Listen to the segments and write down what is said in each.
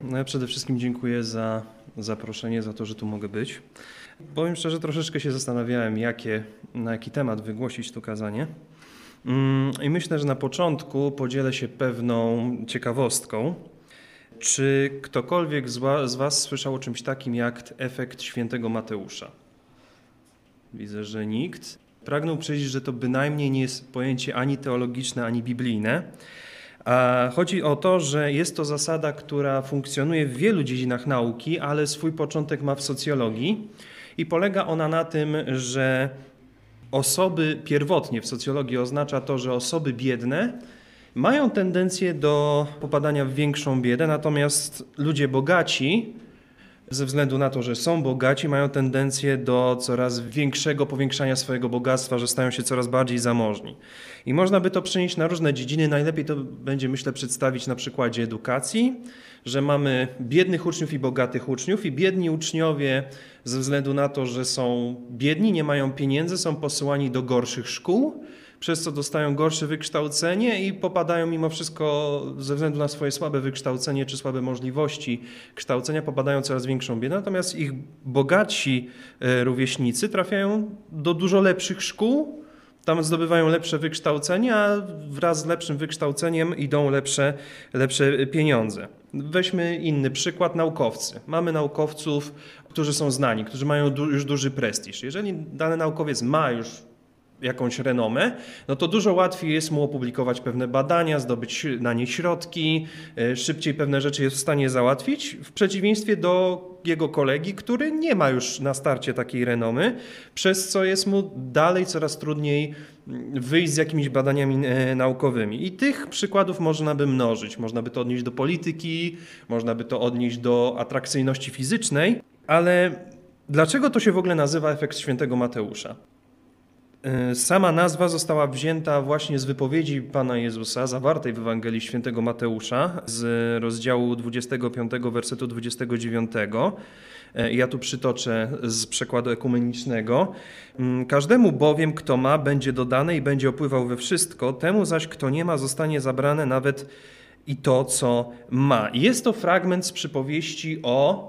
No ja przede wszystkim dziękuję za zaproszenie, za to, że tu mogę być. Powiem szczerze, troszeczkę się zastanawiałem, jakie, na jaki temat wygłosić to kazanie. Mm, I myślę, że na początku podzielę się pewną ciekawostką. Czy ktokolwiek z Was słyszał o czymś takim jak efekt świętego Mateusza? Widzę, że nikt. Pragnął powiedzieć, że to bynajmniej nie jest pojęcie ani teologiczne, ani biblijne. Chodzi o to, że jest to zasada, która funkcjonuje w wielu dziedzinach nauki, ale swój początek ma w socjologii i polega ona na tym, że osoby pierwotnie w socjologii oznacza to, że osoby biedne mają tendencję do popadania w większą biedę, natomiast ludzie bogaci ze względu na to, że są bogaci, mają tendencję do coraz większego powiększania swojego bogactwa, że stają się coraz bardziej zamożni. I można by to przenieść na różne dziedziny. Najlepiej to będzie, myślę, przedstawić na przykładzie edukacji, że mamy biednych uczniów i bogatych uczniów, i biedni uczniowie ze względu na to, że są biedni, nie mają pieniędzy, są posyłani do gorszych szkół przez co dostają gorsze wykształcenie i popadają mimo wszystko ze względu na swoje słabe wykształcenie czy słabe możliwości kształcenia, popadają coraz większą biedę. Natomiast ich bogatsi e, rówieśnicy trafiają do dużo lepszych szkół, tam zdobywają lepsze wykształcenie, a wraz z lepszym wykształceniem idą lepsze, lepsze pieniądze. Weźmy inny przykład, naukowcy. Mamy naukowców, którzy są znani, którzy mają du już duży prestiż. Jeżeli dany naukowiec ma już jakąś renomę, no to dużo łatwiej jest mu opublikować pewne badania, zdobyć na nie środki, e, szybciej pewne rzeczy jest w stanie załatwić, w przeciwieństwie do jego kolegi, który nie ma już na starcie takiej renomy, przez co jest mu dalej coraz trudniej mm, wyjść z jakimiś badaniami e, naukowymi. I tych przykładów można by mnożyć. Można by to odnieść do polityki, można by to odnieść do atrakcyjności fizycznej, ale dlaczego to się w ogóle nazywa efekt świętego Mateusza? E, sama nazwa została wzięta właśnie z wypowiedzi Pana Jezusa, zawartej w Ewangelii Świętego Mateusza, z rozdziału 25, wersetu 29. E, ja tu przytoczę z przekładu ekumenicznego. Mm, Każdemu bowiem, kto ma, będzie dodane i będzie opływał we wszystko, temu zaś, kto nie ma, zostanie zabrane nawet i to, co ma. Jest to fragment z przypowieści o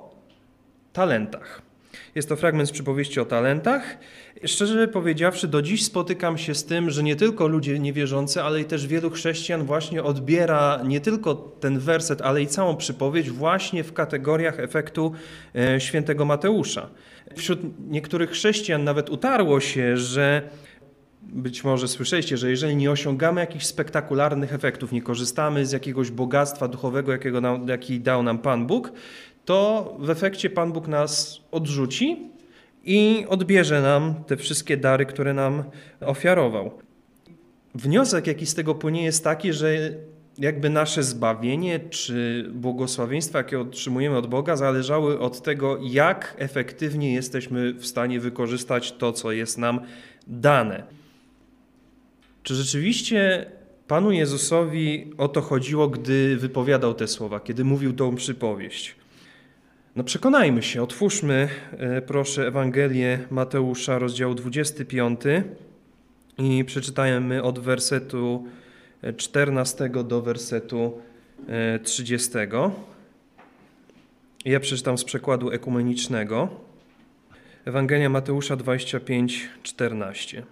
talentach. Jest to fragment z przypowieści o talentach. Szczerze powiedziawszy, do dziś spotykam się z tym, że nie tylko ludzie niewierzący, ale i też wielu chrześcijan właśnie odbiera nie tylko ten werset, ale i całą przypowieść właśnie w kategoriach efektu e, świętego Mateusza. Wśród niektórych chrześcijan nawet utarło się, że być może słyszeliście, że jeżeli nie osiągamy jakichś spektakularnych efektów, nie korzystamy z jakiegoś bogactwa duchowego, jakiego nam, jaki dał nam Pan Bóg, to w efekcie Pan Bóg nas odrzuci i odbierze nam te wszystkie dary, które nam ofiarował. Wniosek, jaki z tego płynie, jest taki, że jakby nasze zbawienie czy błogosławieństwa, jakie otrzymujemy od Boga, zależały od tego, jak efektywnie jesteśmy w stanie wykorzystać to, co jest nam dane. Czy rzeczywiście Panu Jezusowi o to chodziło, gdy wypowiadał te słowa, kiedy mówił tą przypowieść? No przekonajmy się, otwórzmy e, proszę Ewangelię Mateusza, rozdział 25 i przeczytajmy od wersetu 14 do wersetu 30. E, ja przeczytam z przekładu ekumenicznego. Ewangelia Mateusza 25, 14.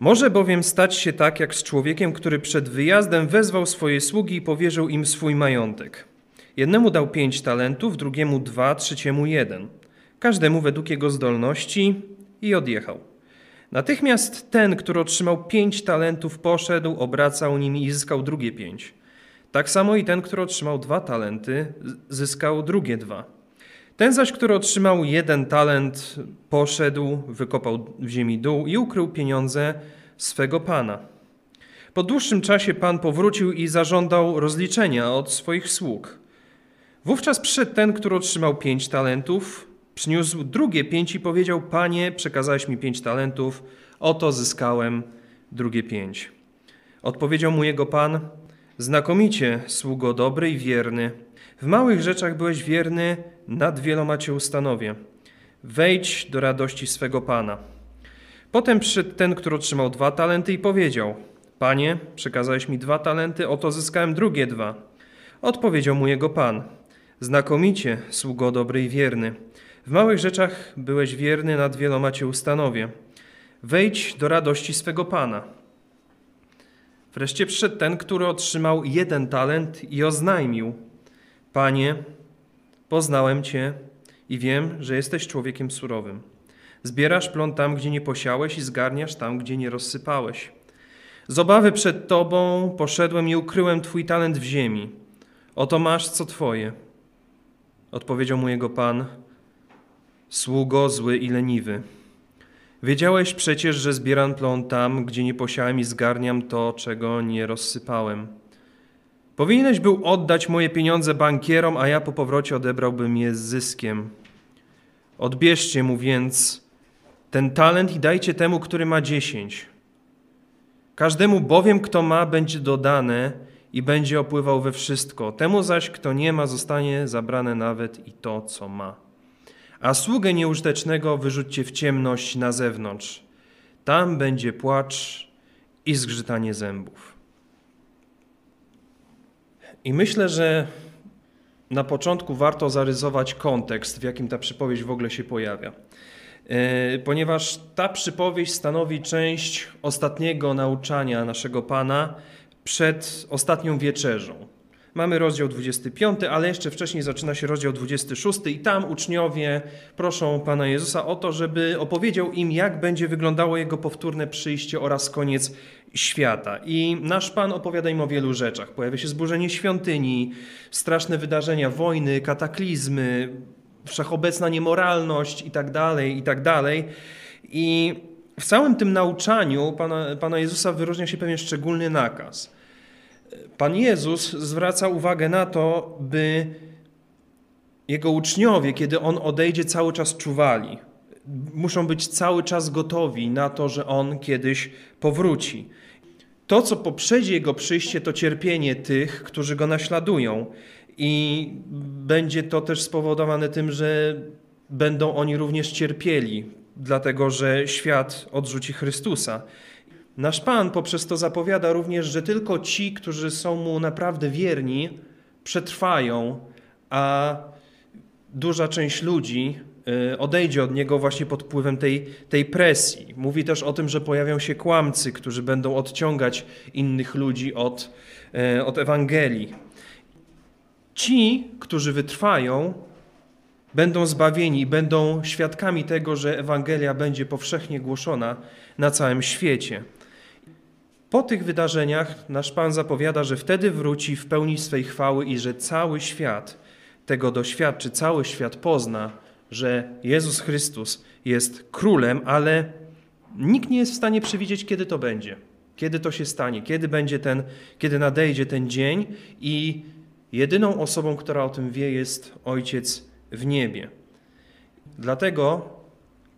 Może bowiem stać się tak, jak z człowiekiem, który przed wyjazdem wezwał swoje sługi i powierzył im swój majątek. Jednemu dał pięć talentów, drugiemu dwa, trzeciemu jeden. Każdemu według jego zdolności i odjechał. Natychmiast ten, który otrzymał pięć talentów, poszedł, obracał nimi i zyskał drugie pięć. Tak samo i ten, który otrzymał dwa talenty, zyskał drugie dwa. Ten zaś, który otrzymał jeden talent, poszedł, wykopał w ziemi dół i ukrył pieniądze swego pana. Po dłuższym czasie pan powrócił i zażądał rozliczenia od swoich sług. Wówczas przyszedł ten, który otrzymał pięć talentów, przyniósł drugie pięć i powiedział: Panie, przekazałeś mi pięć talentów, oto zyskałem drugie pięć. Odpowiedział mu jego pan: Znakomicie, sługo dobry i wierny. W małych rzeczach byłeś wierny, nad wieloma cię ustanowię. Wejdź do radości swego pana. Potem przyszedł ten, który otrzymał dwa talenty i powiedział: Panie, przekazałeś mi dwa talenty, oto zyskałem drugie dwa. Odpowiedział mu jego pan: Znakomicie, sługo dobry i wierny. W małych rzeczach byłeś wierny, nad wieloma cię ustanowię. Wejdź do radości swego pana. Wreszcie przyszedł ten, który otrzymał jeden talent i oznajmił: Panie, poznałem cię i wiem, że jesteś człowiekiem surowym. Zbierasz plon tam, gdzie nie posiałeś, i zgarniasz tam, gdzie nie rozsypałeś. Z obawy przed tobą poszedłem i ukryłem twój talent w ziemi. Oto masz co twoje. Odpowiedział mu jego pan: Sługo zły i leniwy. Wiedziałeś przecież, że zbieram plon tam, gdzie nie posiałem i zgarniam to, czego nie rozsypałem. Powinieneś był oddać moje pieniądze bankierom, a ja po powrocie odebrałbym je z zyskiem. Odbierzcie mu więc ten talent i dajcie temu, który ma dziesięć. Każdemu bowiem, kto ma, będzie dodane i będzie opływał we wszystko. Temu zaś, kto nie ma, zostanie zabrane nawet i to, co ma. A sługę nieużytecznego wyrzućcie w ciemność na zewnątrz. Tam będzie płacz i zgrzytanie zębów. I myślę, że na początku warto zarysować kontekst, w jakim ta przypowieść w ogóle się pojawia. E, ponieważ ta przypowieść stanowi część ostatniego nauczania naszego Pana przed ostatnią wieczerzą. Mamy rozdział 25, ale jeszcze wcześniej zaczyna się rozdział 26 i tam uczniowie proszą Pana Jezusa o to, żeby opowiedział im, jak będzie wyglądało Jego powtórne przyjście oraz koniec świata. I nasz Pan opowiada im o wielu rzeczach. Pojawia się zburzenie świątyni, straszne wydarzenia, wojny, kataklizmy, wszechobecna niemoralność i tak dalej, i tak. I w całym tym nauczaniu Pana, Pana Jezusa wyróżnia się pewien szczególny nakaz. Pan Jezus zwraca uwagę na to, by jego uczniowie, kiedy on odejdzie, cały czas czuwali. Muszą być cały czas gotowi na to, że on kiedyś powróci. To, co poprzedzi jego przyjście, to cierpienie tych, którzy go naśladują. I będzie to też spowodowane tym, że będą oni również cierpieli, dlatego że świat odrzuci Chrystusa. Nasz Pan poprzez to zapowiada również, że tylko ci, którzy są Mu naprawdę wierni, przetrwają, a duża część ludzi y, odejdzie od Niego właśnie pod wpływem tej, tej presji. Mówi też o tym, że pojawią się kłamcy, którzy będą odciągać innych ludzi od, y, od Ewangelii. Ci, którzy wytrwają, będą zbawieni będą świadkami tego, że Ewangelia będzie powszechnie głoszona na całym świecie. Po tych wydarzeniach nasz Pan zapowiada, że wtedy wróci w pełni swej chwały i że cały świat tego doświadczy, cały świat pozna, że Jezus Chrystus jest królem, ale nikt nie jest w stanie przewidzieć, kiedy to będzie, kiedy to się stanie, kiedy będzie ten, kiedy nadejdzie ten dzień i jedyną osobą, która o tym wie, jest Ojciec w niebie. Dlatego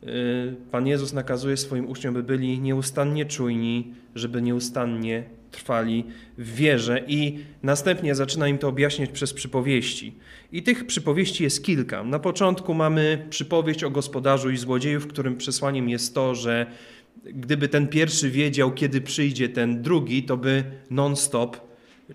Y, Pan Jezus nakazuje swoim uczniom, by byli nieustannie czujni, żeby nieustannie trwali w wierze i następnie zaczyna im to objaśniać przez przypowieści. I tych przypowieści jest kilka. Na początku mamy przypowieść o gospodarzu i złodzieju, w którym przesłaniem jest to, że gdyby ten pierwszy wiedział, kiedy przyjdzie ten drugi, to by non-stop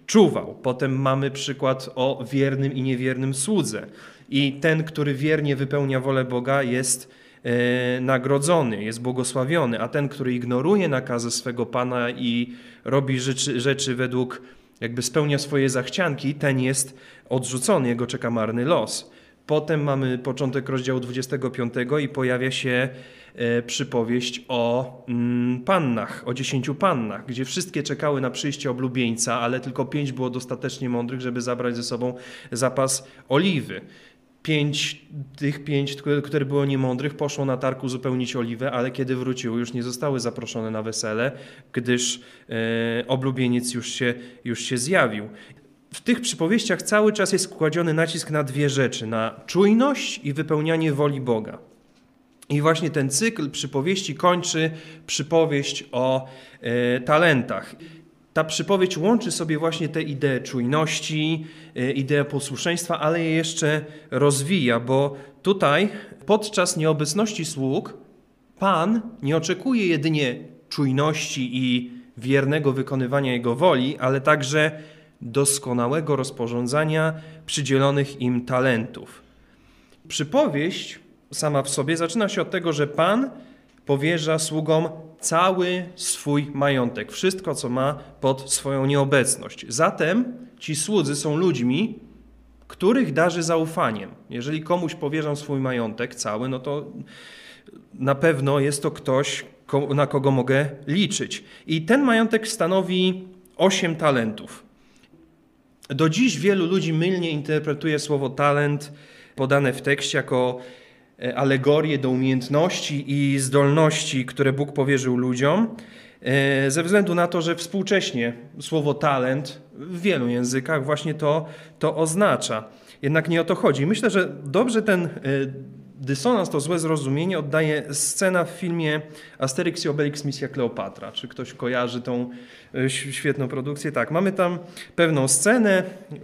czuwał. Potem mamy przykład o wiernym i niewiernym słudze. I ten, który wiernie wypełnia wolę Boga, jest E, nagrodzony, jest błogosławiony, a ten, który ignoruje nakazy swego Pana i robi rzeczy, rzeczy według, jakby spełnia swoje zachcianki, ten jest odrzucony, jego czeka marny los. Potem mamy początek rozdziału 25 i pojawia się e, przypowieść o mm, pannach, o dziesięciu pannach, gdzie wszystkie czekały na przyjście oblubieńca, ale tylko pięć było dostatecznie mądrych, żeby zabrać ze sobą zapas oliwy pięć, tych pięć, które były niemądrych, poszło na targ uzupełnić oliwę, ale kiedy wróciły, już nie zostały zaproszone na wesele, gdyż e, oblubieniec już się, już się zjawił. W tych przypowieściach cały czas jest kładziony nacisk na dwie rzeczy: na czujność i wypełnianie woli Boga. I właśnie ten cykl przypowieści kończy przypowieść o e, talentach ta przypowiedź łączy sobie właśnie te idee czujności, ideę posłuszeństwa, ale je jeszcze rozwija, bo tutaj podczas nieobecności sług Pan nie oczekuje jedynie czujności i wiernego wykonywania Jego woli, ale także doskonałego rozporządzania przydzielonych im talentów. Przypowieść sama w sobie zaczyna się od tego, że Pan powierza sługom cały swój majątek, wszystko, co ma pod swoją nieobecność. Zatem ci słudzy są ludźmi, których darzy zaufaniem. Jeżeli komuś powierzam swój majątek cały, no to na pewno jest to ktoś, na kogo mogę liczyć. I ten majątek stanowi 8 talentów. Do dziś wielu ludzi mylnie interpretuje słowo talent podane w tekście jako e, alegorię do umiejętności i zdolności, które Bóg powierzył ludziom, ze względu na to, że współcześnie słowo talent w wielu językach właśnie to, to oznacza. Jednak nie o to chodzi. Myślę, że dobrze ten e, dysonans, to złe zrozumienie oddaje scena w filmie Asterix i Obelix Misja Kleopatra. Czy ktoś kojarzy tą e, świetną produkcję? Tak, mamy tam pewną scenę,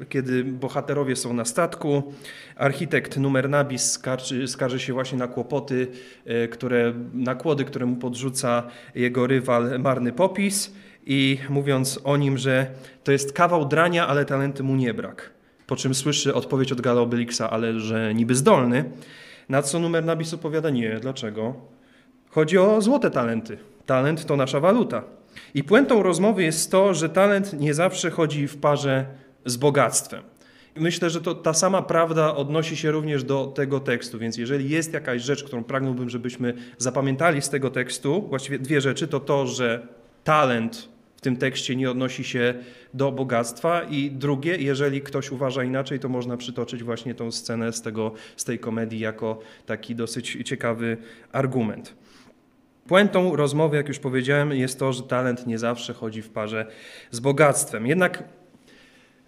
kiedy bohaterowie są na statku. Architekt numer Nabis skarży, skarży się właśnie na kłopoty, e, które, nakłody, które mu podrzuca jego rywal Marny Popis i mówiąc o nim, że to jest kawał drania, ale talenty mu nie brak. Po czym słyszy odpowiedź od Gala Obelixa, ale że niby zdolny. Na co numer nabisu powiada nie. Dlaczego? Chodzi o złote talenty. Talent to nasza waluta. I puentą rozmowy jest to, że talent nie zawsze chodzi w parze z bogactwem. Myślę, że to ta sama prawda odnosi się również do tego tekstu, więc jeżeli jest jakaś rzecz, którą pragnąłbym, żebyśmy zapamiętali z tego tekstu, właściwie dwie rzeczy, to to, że talent tym tekście nie odnosi się do bogactwa. I drugie, jeżeli ktoś uważa inaczej, to można przytoczyć właśnie tą scenę z, tego, z tej komedii jako taki dosyć ciekawy argument. Puentą rozmowy, jak już powiedziałem, jest to, że talent nie zawsze chodzi w parze z bogactwem. Jednak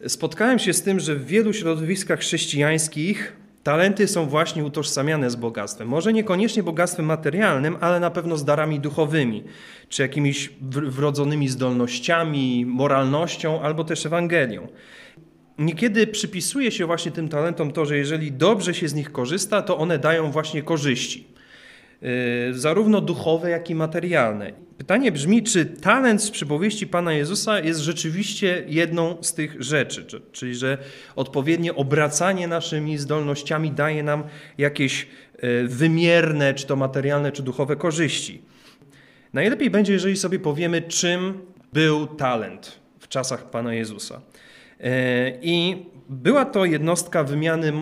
spotkałem się z tym, że w wielu środowiskach chrześcijańskich Talenty są właśnie utożsamiane z bogactwem. Może niekoniecznie bogactwem materialnym, ale na pewno z darami duchowymi, czy jakimiś wrodzonymi zdolnościami, moralnością, albo też Ewangelią. Niekiedy przypisuje się właśnie tym talentom to, że jeżeli dobrze się z nich korzysta, to one dają właśnie korzyści. Y, zarówno duchowe, jak i materialne. Pytanie brzmi, czy talent z przypowieści Pana Jezusa jest rzeczywiście jedną z tych rzeczy, czyli że odpowiednie obracanie naszymi zdolnościami daje nam jakieś y, wymierne, czy to materialne, czy duchowe korzyści. Najlepiej będzie, jeżeli sobie powiemy, czym był talent w czasach Pana Jezusa. Y, I była to jednostka wymiany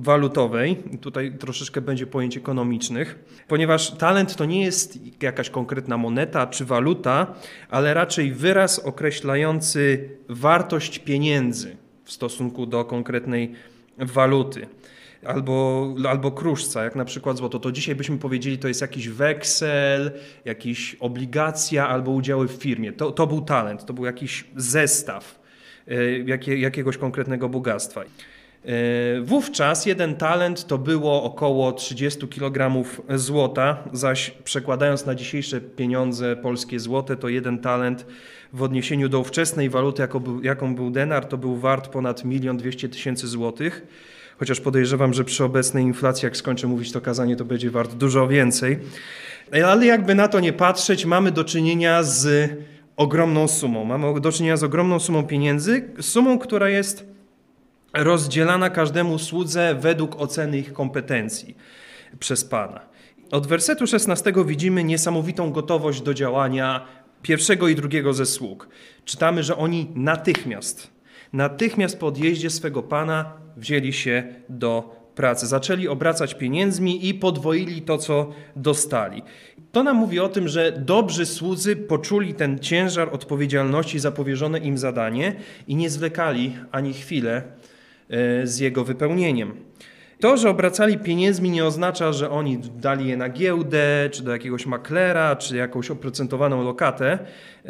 walutowej, tutaj troszeczkę będzie pojęć ekonomicznych, ponieważ talent to nie jest jakaś konkretna moneta czy waluta, ale raczej wyraz określający wartość pieniędzy w stosunku do konkretnej waluty. Albo, albo kruszca, jak na przykład złoto, to dzisiaj byśmy powiedzieli, to jest jakiś weksel, jakiś obligacja albo udziały w firmie. To, to był talent, to był jakiś zestaw e, jakie, jakiegoś konkretnego bogactwa. E, wówczas jeden talent to było około 30 kg złota, zaś przekładając na dzisiejsze pieniądze polskie złote, to jeden talent w odniesieniu do ówczesnej waluty, jaką był denar, to był wart ponad 1 200 tysięcy złotych. Chociaż podejrzewam, że przy obecnej inflacji, jak skończę mówić to kazanie, to będzie wart dużo więcej. Ale jakby na to nie patrzeć, mamy do czynienia z ogromną sumą. Mamy do czynienia z ogromną sumą pieniędzy, sumą, która jest rozdzielana każdemu słudze według oceny ich kompetencji przez Pana. Od wersetu 16 widzimy niesamowitą gotowość do działania pierwszego i drugiego ze sług. Czytamy, że oni natychmiast, natychmiast po odjeździe swego Pana wzięli się do pracy. Zaczęli obracać pieniędzmi i podwoili to, co dostali. To nam mówi o tym, że dobrzy słudzy poczuli ten ciężar odpowiedzialności za powierzone im zadanie i nie zwlekali ani chwilę z jego wypełnieniem. To, że obracali pieniędzmi nie oznacza, że oni dali je na giełdę, czy do jakiegoś maklera, czy jakąś oprocentowaną lokatę. E,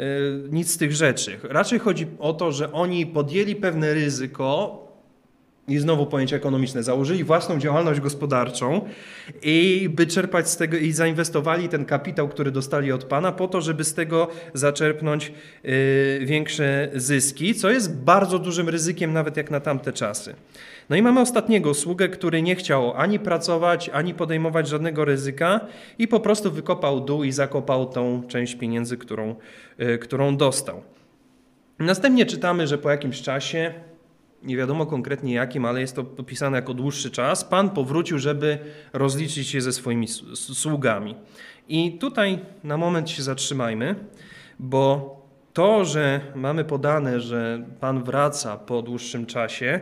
nic z tych rzeczy. Raczej chodzi o to, że oni podjęli pewne ryzyko, i znowu pojęcie ekonomiczne, założyli własną działalność gospodarczą i by czerpać z tego i zainwestowali ten kapitał, który dostali od Pana po to, żeby z tego zaczerpnąć yy, większe zyski, co jest bardzo dużym ryzykiem nawet jak na tamte czasy. No i mamy ostatniego sługę, który nie chciał ani pracować, ani podejmować żadnego ryzyka i po prostu wykopał dół i zakopał tą część pieniędzy, którą, yy, którą dostał. Następnie czytamy, że po jakimś czasie, nie wiadomo konkretnie jakim, ale jest to opisane jako dłuższy czas, Pan powrócił, żeby rozliczyć się ze swoimi sługami. I tutaj na moment się zatrzymajmy, bo to, że mamy podane, że Pan wraca po dłuższym czasie,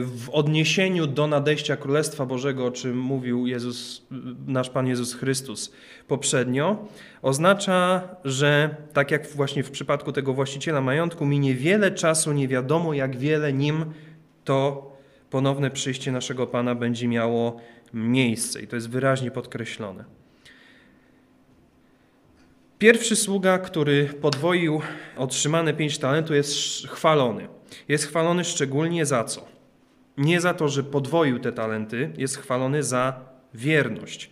w odniesieniu do nadejścia Królestwa Bożego, o czym mówił Jezus, nasz Pan Jezus Chrystus poprzednio, oznacza, że tak jak właśnie w przypadku tego właściciela majątku, minie wiele czasu, nie wiadomo jak wiele nim to ponowne przyjście naszego Pana będzie miało miejsce. I to jest wyraźnie podkreślone. Pierwszy sługa, który podwoił otrzymane pięć talentów, jest chwalony. Jest chwalony szczególnie za co? Nie za to, że podwoił te talenty, jest chwalony za wierność.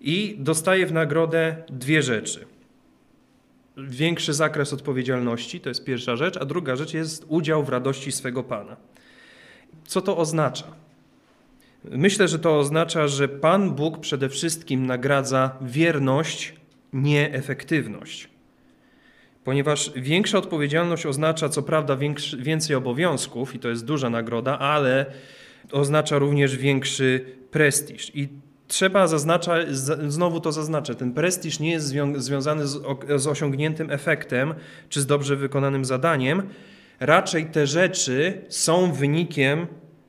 I dostaje w nagrodę dwie rzeczy. Większy zakres odpowiedzialności, to jest pierwsza rzecz, a druga rzecz jest udział w radości swego Pana. Co to oznacza? Myślę, że to oznacza, że Pan Bóg przede wszystkim nagradza wierność, nie efektywność ponieważ większa odpowiedzialność oznacza co prawda większy, więcej obowiązków i to jest duża nagroda, ale oznacza również większy prestiż. I trzeba zaznaczać, znowu to zaznaczę, ten prestiż nie jest zwią związany z, z osiągniętym efektem czy z dobrze wykonanym zadaniem. Raczej te rzeczy są wynikiem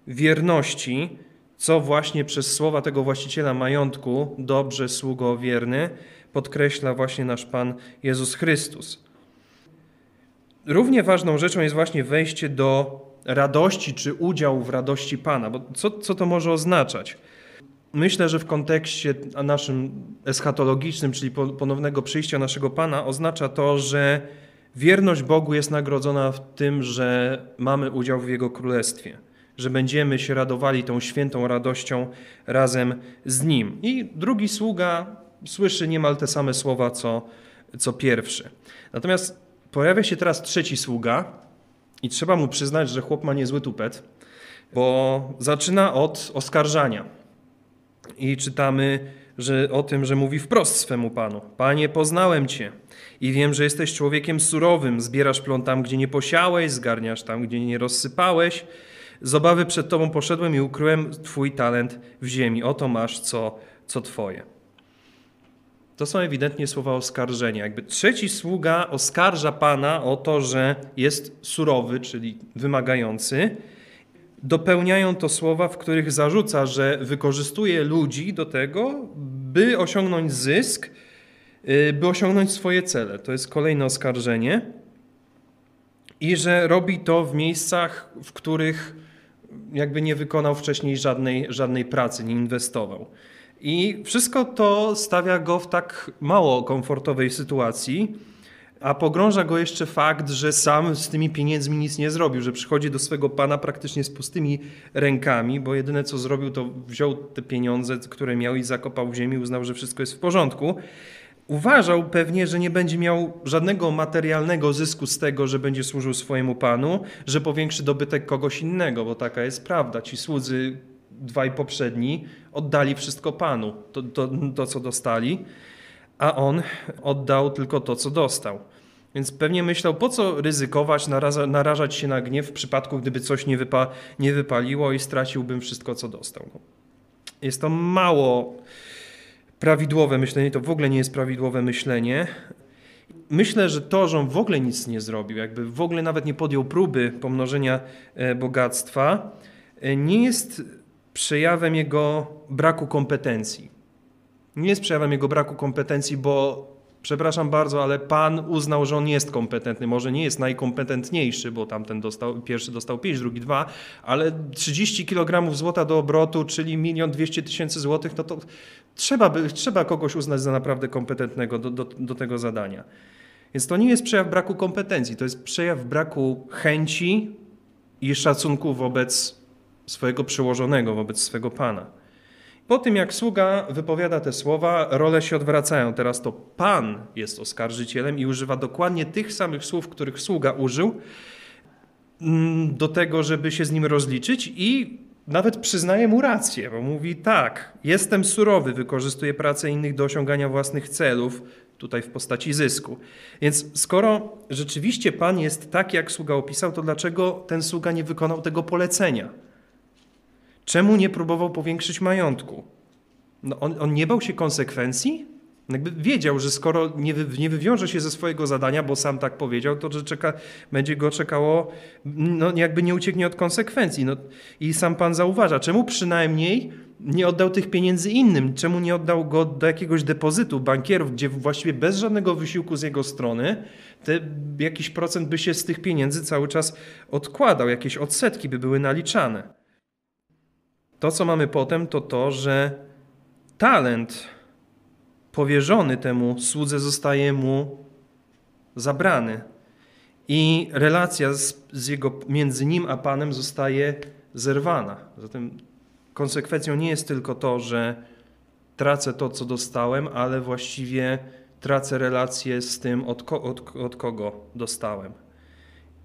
wierności, co właśnie przez słowa tego właściciela majątku, dobrze sługo wierny, podkreśla właśnie nasz Pan Jezus Chrystus. Równie ważną rzeczą jest właśnie wejście do radości czy udział w radości Pana. Bo co, co to może oznaczać? Myślę, że w kontekście naszym eschatologicznym, czyli ponownego przyjścia naszego Pana, oznacza to, że wierność Bogu jest nagrodzona w tym, że mamy udział w Jego Królestwie, że będziemy się radowali tą świętą radością razem z Nim. I drugi sługa słyszy niemal te same słowa, co, co pierwszy. Natomiast Pojawia się teraz trzeci sługa i trzeba mu przyznać, że chłop ma niezły tupet, bo zaczyna od oskarżania. I czytamy że, o tym, że mówi wprost swemu panu: Panie, poznałem cię i wiem, że jesteś człowiekiem surowym. Zbierasz plon tam, gdzie nie posiałeś, zgarniasz tam, gdzie nie rozsypałeś. Z obawy przed tobą poszedłem i ukryłem twój talent w ziemi. Oto masz co, co twoje. To są ewidentnie słowa oskarżenia. Jakby trzeci sługa oskarża Pana o to, że jest surowy, czyli wymagający. Dopełniają to słowa, w których zarzuca, że wykorzystuje ludzi do tego, by osiągnąć zysk, y, by osiągnąć swoje cele. To jest kolejne oskarżenie. I że robi to w miejscach, w których jakby nie wykonał wcześniej żadnej, żadnej pracy, nie inwestował. I wszystko to stawia go w tak mało komfortowej sytuacji, a pogrąża go jeszcze fakt, że sam z tymi pieniędzmi nic nie zrobił, że przychodzi do swego pana praktycznie z pustymi rękami, bo jedyne co zrobił, to wziął te pieniądze, które miał i zakopał w ziemi, uznał, że wszystko jest w porządku. Uważał pewnie, że nie będzie miał żadnego materialnego zysku z tego, że będzie służył swojemu panu, że powiększy dobytek kogoś innego, bo taka jest prawda. Ci słudzy dwaj poprzedni oddali wszystko Panu, to, to, to co dostali, a on oddał tylko to, co dostał. Więc pewnie myślał, po co ryzykować, naraza, narażać się na gniew w przypadku, gdyby coś nie, wypa, nie wypaliło i straciłbym wszystko, co dostał. Jest to mało prawidłowe myślenie, to w ogóle nie jest prawidłowe myślenie. Myślę, że to, że on w ogóle nic nie zrobił, jakby w ogóle nawet nie podjął próby pomnożenia e, bogactwa, e, nie jest przejawem jego braku kompetencji. Nie jest przejawem jego braku kompetencji, bo przepraszam bardzo, ale Pan uznał, że on jest kompetentny. Może nie jest najkompetentniejszy, bo tamten dostał, pierwszy dostał 5, drugi 2, ale 30 kg złota do obrotu, czyli milion 200 tysięcy złotych, no to trzeba, by, trzeba kogoś uznać za naprawdę kompetentnego do, do, do tego zadania. Więc to nie jest przejaw braku kompetencji, to jest przejaw braku chęci i szacunku wobec swojego przełożonego wobec swego pana. Po tym, jak sługa wypowiada te słowa, role się odwracają. Teraz to pan jest oskarżycielem i używa dokładnie tych samych słów, których sługa użył, mm, do tego, żeby się z nim rozliczyć i nawet przyznaje mu rację, bo mówi tak, jestem surowy, wykorzystuję pracę innych do osiągania własnych celów, tutaj w postaci zysku. Więc skoro rzeczywiście Pan jest tak, jak sługa opisał, to dlaczego ten sługa nie wykonał tego polecenia? Czemu nie próbował powiększyć majątku? No on, on nie bał się konsekwencji? Jakby wiedział, że skoro nie, wy, nie wywiąże się ze swojego zadania, bo sam tak powiedział, to że czeka, będzie go czekało, no jakby nie ucieknie od konsekwencji. No, I sam Pan zauważa, czemu przynajmniej nie oddał tych pieniędzy innym? Czemu nie oddał go do jakiegoś depozytu bankierów, gdzie właściwie bez żadnego wysiłku z jego strony te, jakiś procent by się z tych pieniędzy cały czas odkładał, jakieś odsetki by były naliczane. To, co mamy potem, to to, że talent powierzony temu słudze zostaje mu zabrany. I relacja z, z, jego, między nim a Panem zostaje zerwana. Zatem konsekwencją nie jest tylko to, że tracę to, co dostałem, ale właściwie tracę relację z tym, od, ko, od, od kogo dostałem.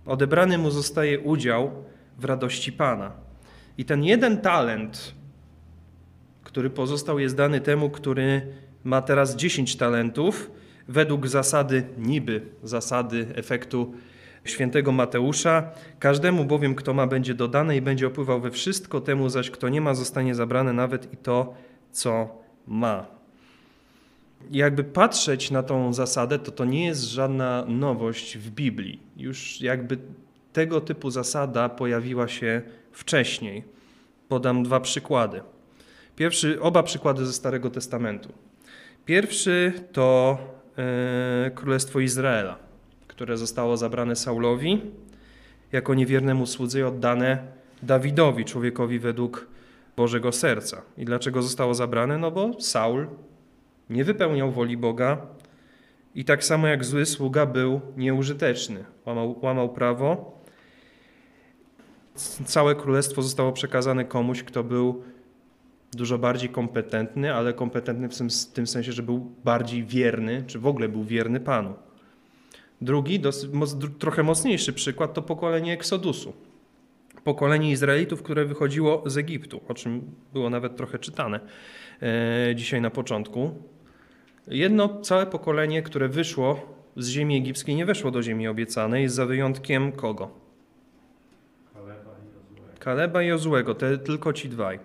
Odebrany mu zostaje udział w radości Pana. I ten jeden talent, który pozostał, jest dany temu, który ma teraz 10 talentów, według zasady, niby zasady efektu świętego Mateusza. Każdemu bowiem, kto ma, będzie dodane i będzie opływał we wszystko, temu zaś, kto nie ma, zostanie zabrane nawet i to, co ma. Jakby patrzeć na tą zasadę, to to nie jest żadna nowość w Biblii. Już jakby tego typu zasada pojawiła się wcześniej. Podam dwa przykłady. Pierwszy, oba przykłady ze Starego Testamentu. Pierwszy to e, Królestwo Izraela, które zostało zabrane Saulowi jako niewiernemu słudzy oddane Dawidowi, człowiekowi według Bożego serca. I dlaczego zostało zabrane? No bo Saul nie wypełniał woli Boga i tak samo jak zły sługa był nieużyteczny. Łamał, łamał prawo. Całe królestwo zostało przekazane komuś, kto był dużo bardziej kompetentny, ale kompetentny w tym, sensie, że był bardziej wierny, czy w ogóle był wierny Panu. Drugi, dosyć, trochę mocniejszy przykład to pokolenie Eksodusu. Pokolenie Izraelitów, które wychodziło z Egiptu, o czym było nawet trochę czytane e, dzisiaj na początku. Jedno całe pokolenie, które wyszło z ziemi egipskiej, nie weszło do ziemi obiecanej, za wyjątkiem kogo? Kaleba i Jozłego, te, tylko ci dwaj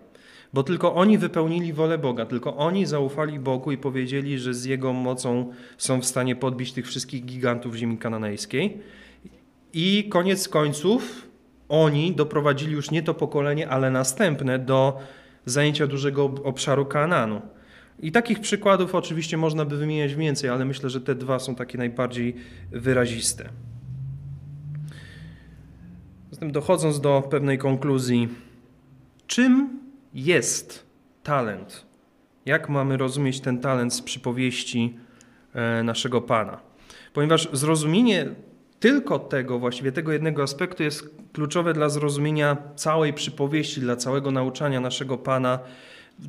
bo tylko oni wypełnili wolę Boga, tylko oni zaufali Bogu i powiedzieli, że z Jego mocą są w stanie podbić tych wszystkich gigantów ziemi kananejskiej. I koniec końców oni doprowadzili już nie to pokolenie, ale następne do zajęcia dużego obszaru Kananu. I takich przykładów oczywiście można by wymieniać więcej, ale myślę, że te dwa są takie najbardziej wyraziste. Zatem dochodząc do pewnej konkluzji, czym jest talent. Jak mamy rozumieć ten talent z przypowieści e, naszego Pana? Ponieważ zrozumienie tylko tego, właściwie tego jednego aspektu jest kluczowe dla zrozumienia całej przypowieści, dla całego nauczania naszego Pana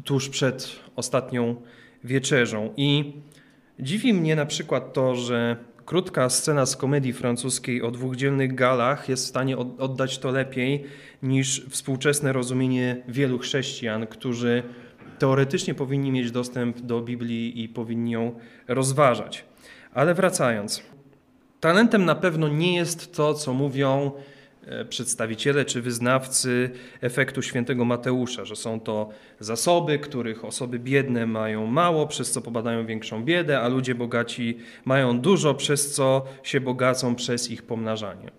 tuż przed ostatnią wieczerzą. I dziwi mnie na przykład to, że krótka scena z komedii francuskiej o dwóch dzielnych galach jest w stanie oddać to lepiej niż współczesne rozumienie wielu chrześcijan, którzy teoretycznie powinni mieć dostęp do Biblii i powinni ją rozważać. Ale wracając, talentem na pewno nie jest to, co mówią przedstawiciele czy wyznawcy efektu świętego Mateusza, że są to zasoby, których osoby biedne mają mało, przez co pobadają większą biedę, a ludzie bogaci mają dużo, przez co się bogacą przez ich pomnażanie.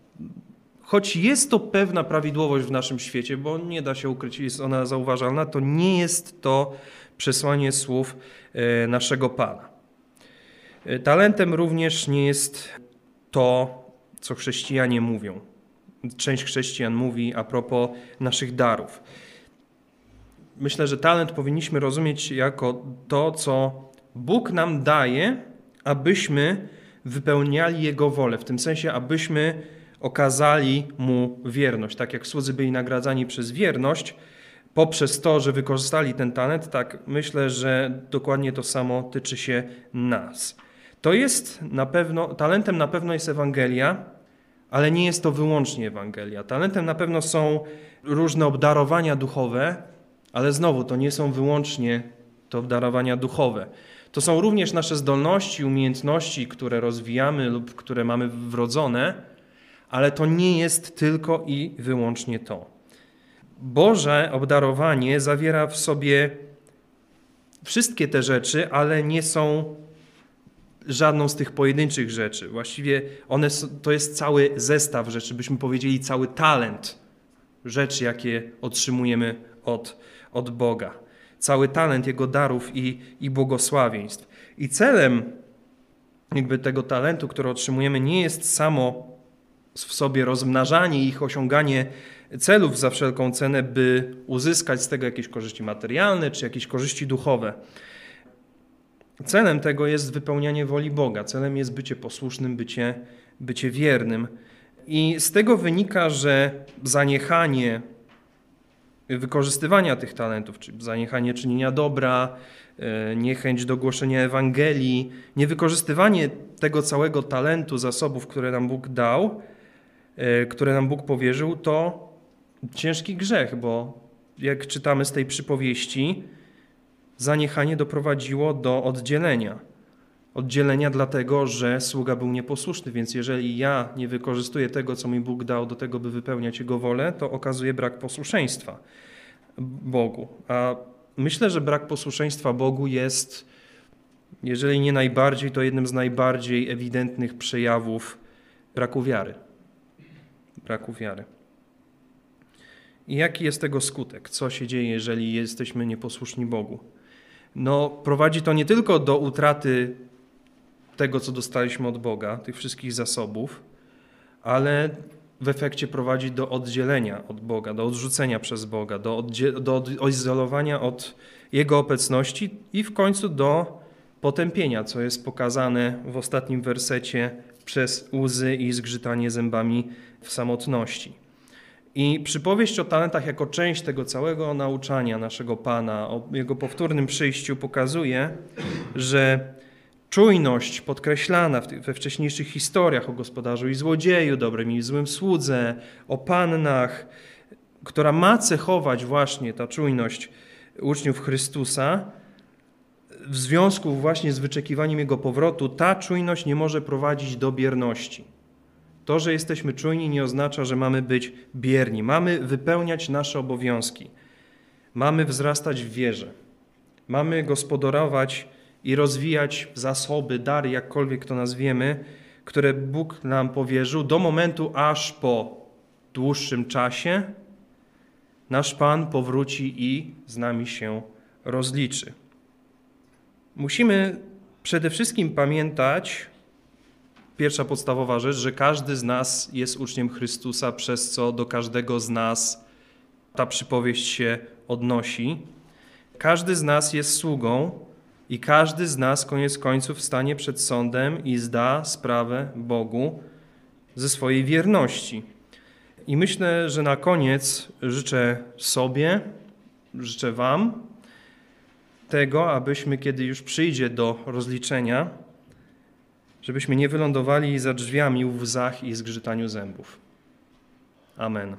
Choć jest to pewna prawidłowość w naszym świecie, bo nie da się ukryć, jest ona zauważalna, to nie jest to przesłanie słów e, naszego Pana. E, talentem również nie jest to, co chrześcijanie mówią część chrześcijan mówi a propos naszych darów. Myślę, że talent powinniśmy rozumieć jako to, co Bóg nam daje, abyśmy wypełniali Jego wolę, w tym sensie, abyśmy okazali Mu wierność. Tak jak słudzy byli nagradzani przez wierność, poprzez to, że wykorzystali ten talent, tak myślę, że dokładnie to samo tyczy się nas. To jest na pewno, talentem na pewno jest Ewangelia, ale nie jest to wyłącznie Ewangelia. Talentem na pewno są różne obdarowania duchowe, ale znowu to nie są wyłącznie to obdarowania duchowe. To są również nasze zdolności, umiejętności, które rozwijamy lub które mamy wrodzone, ale to nie jest tylko i wyłącznie to. Boże obdarowanie zawiera w sobie wszystkie te rzeczy, ale nie są żadną z tych pojedynczych rzeczy. Właściwie one, to jest cały zestaw rzeczy, byśmy powiedzieli cały talent rzeczy, jakie otrzymujemy od, od Boga. Cały talent Jego darów i, i błogosławieństw. I celem jakby tego talentu, który otrzymujemy, nie jest samo w sobie rozmnażanie ich, osiąganie celów za wszelką cenę, by uzyskać z tego jakieś korzyści materialne czy jakieś korzyści duchowe. Celem tego jest wypełnianie woli Boga. Celem jest bycie posłusznym, bycie, bycie wiernym. I z tego wynika, że zaniechanie wykorzystywania tych talentów, czyli zaniechanie czynienia dobra, e, niechęć do głoszenia Ewangelii, niewykorzystywanie tego całego talentu, zasobów, które nam Bóg dał, e, które nam Bóg powierzył, to ciężki grzech, bo jak czytamy z tej przypowieści, zaniechanie doprowadziło do oddzielenia. Oddzielenia dlatego, że sługa był nieposłuszny, więc jeżeli ja nie wykorzystuję tego, co mi Bóg dał do tego, by wypełniać Jego wolę, to okazuje brak posłuszeństwa Bogu. A myślę, że brak posłuszeństwa Bogu jest, jeżeli nie najbardziej, to jednym z najbardziej ewidentnych przejawów braku wiary. Braku wiary. I jaki jest tego skutek? Co się dzieje, jeżeli jesteśmy nieposłuszni Bogu? No, prowadzi to nie tylko do utraty tego, co dostaliśmy od Boga, tych wszystkich zasobów, ale w efekcie prowadzi do oddzielenia od Boga, do odrzucenia przez Boga, do, do odizolowania od Jego obecności i w końcu do potępienia, co jest pokazane w ostatnim wersecie przez łzy i zgrzytanie zębami w samotności. I przypowieść o talentach jako część tego całego nauczania naszego Pana, o Jego powtórnym przyjściu pokazuje, że czujność podkreślana we wcześniejszych historiach o gospodarzu i złodzieju, dobrym i złym słudze, o pannach, która ma cechować właśnie ta czujność uczniów Chrystusa, w związku właśnie z wyczekiwaniem Jego powrotu, ta czujność nie może prowadzić do bierności. To, że jesteśmy czujni, nie oznacza, że mamy być bierni. Mamy wypełniać nasze obowiązki. Mamy wzrastać w wierze. Mamy gospodarować i rozwijać zasoby, dary, jakkolwiek to nazwiemy, które Bóg nam powierzył, do momentu, aż po dłuższym czasie nasz Pan powróci i z nami się rozliczy. Musimy przede wszystkim pamiętać, pierwsza podstawowa rzecz, że każdy z nas jest uczniem Chrystusa, przez co do każdego z nas ta przypowieść się odnosi. Każdy z nas jest sługą i każdy z nas koniec końców stanie przed sądem i zda sprawę Bogu ze swojej wierności. I myślę, że na koniec życzę sobie, życzę Wam tego, abyśmy, kiedy już przyjdzie do rozliczenia, żebyśmy nie wylądowali za drzwiami w łzach i zgrzytaniu zębów. Amen.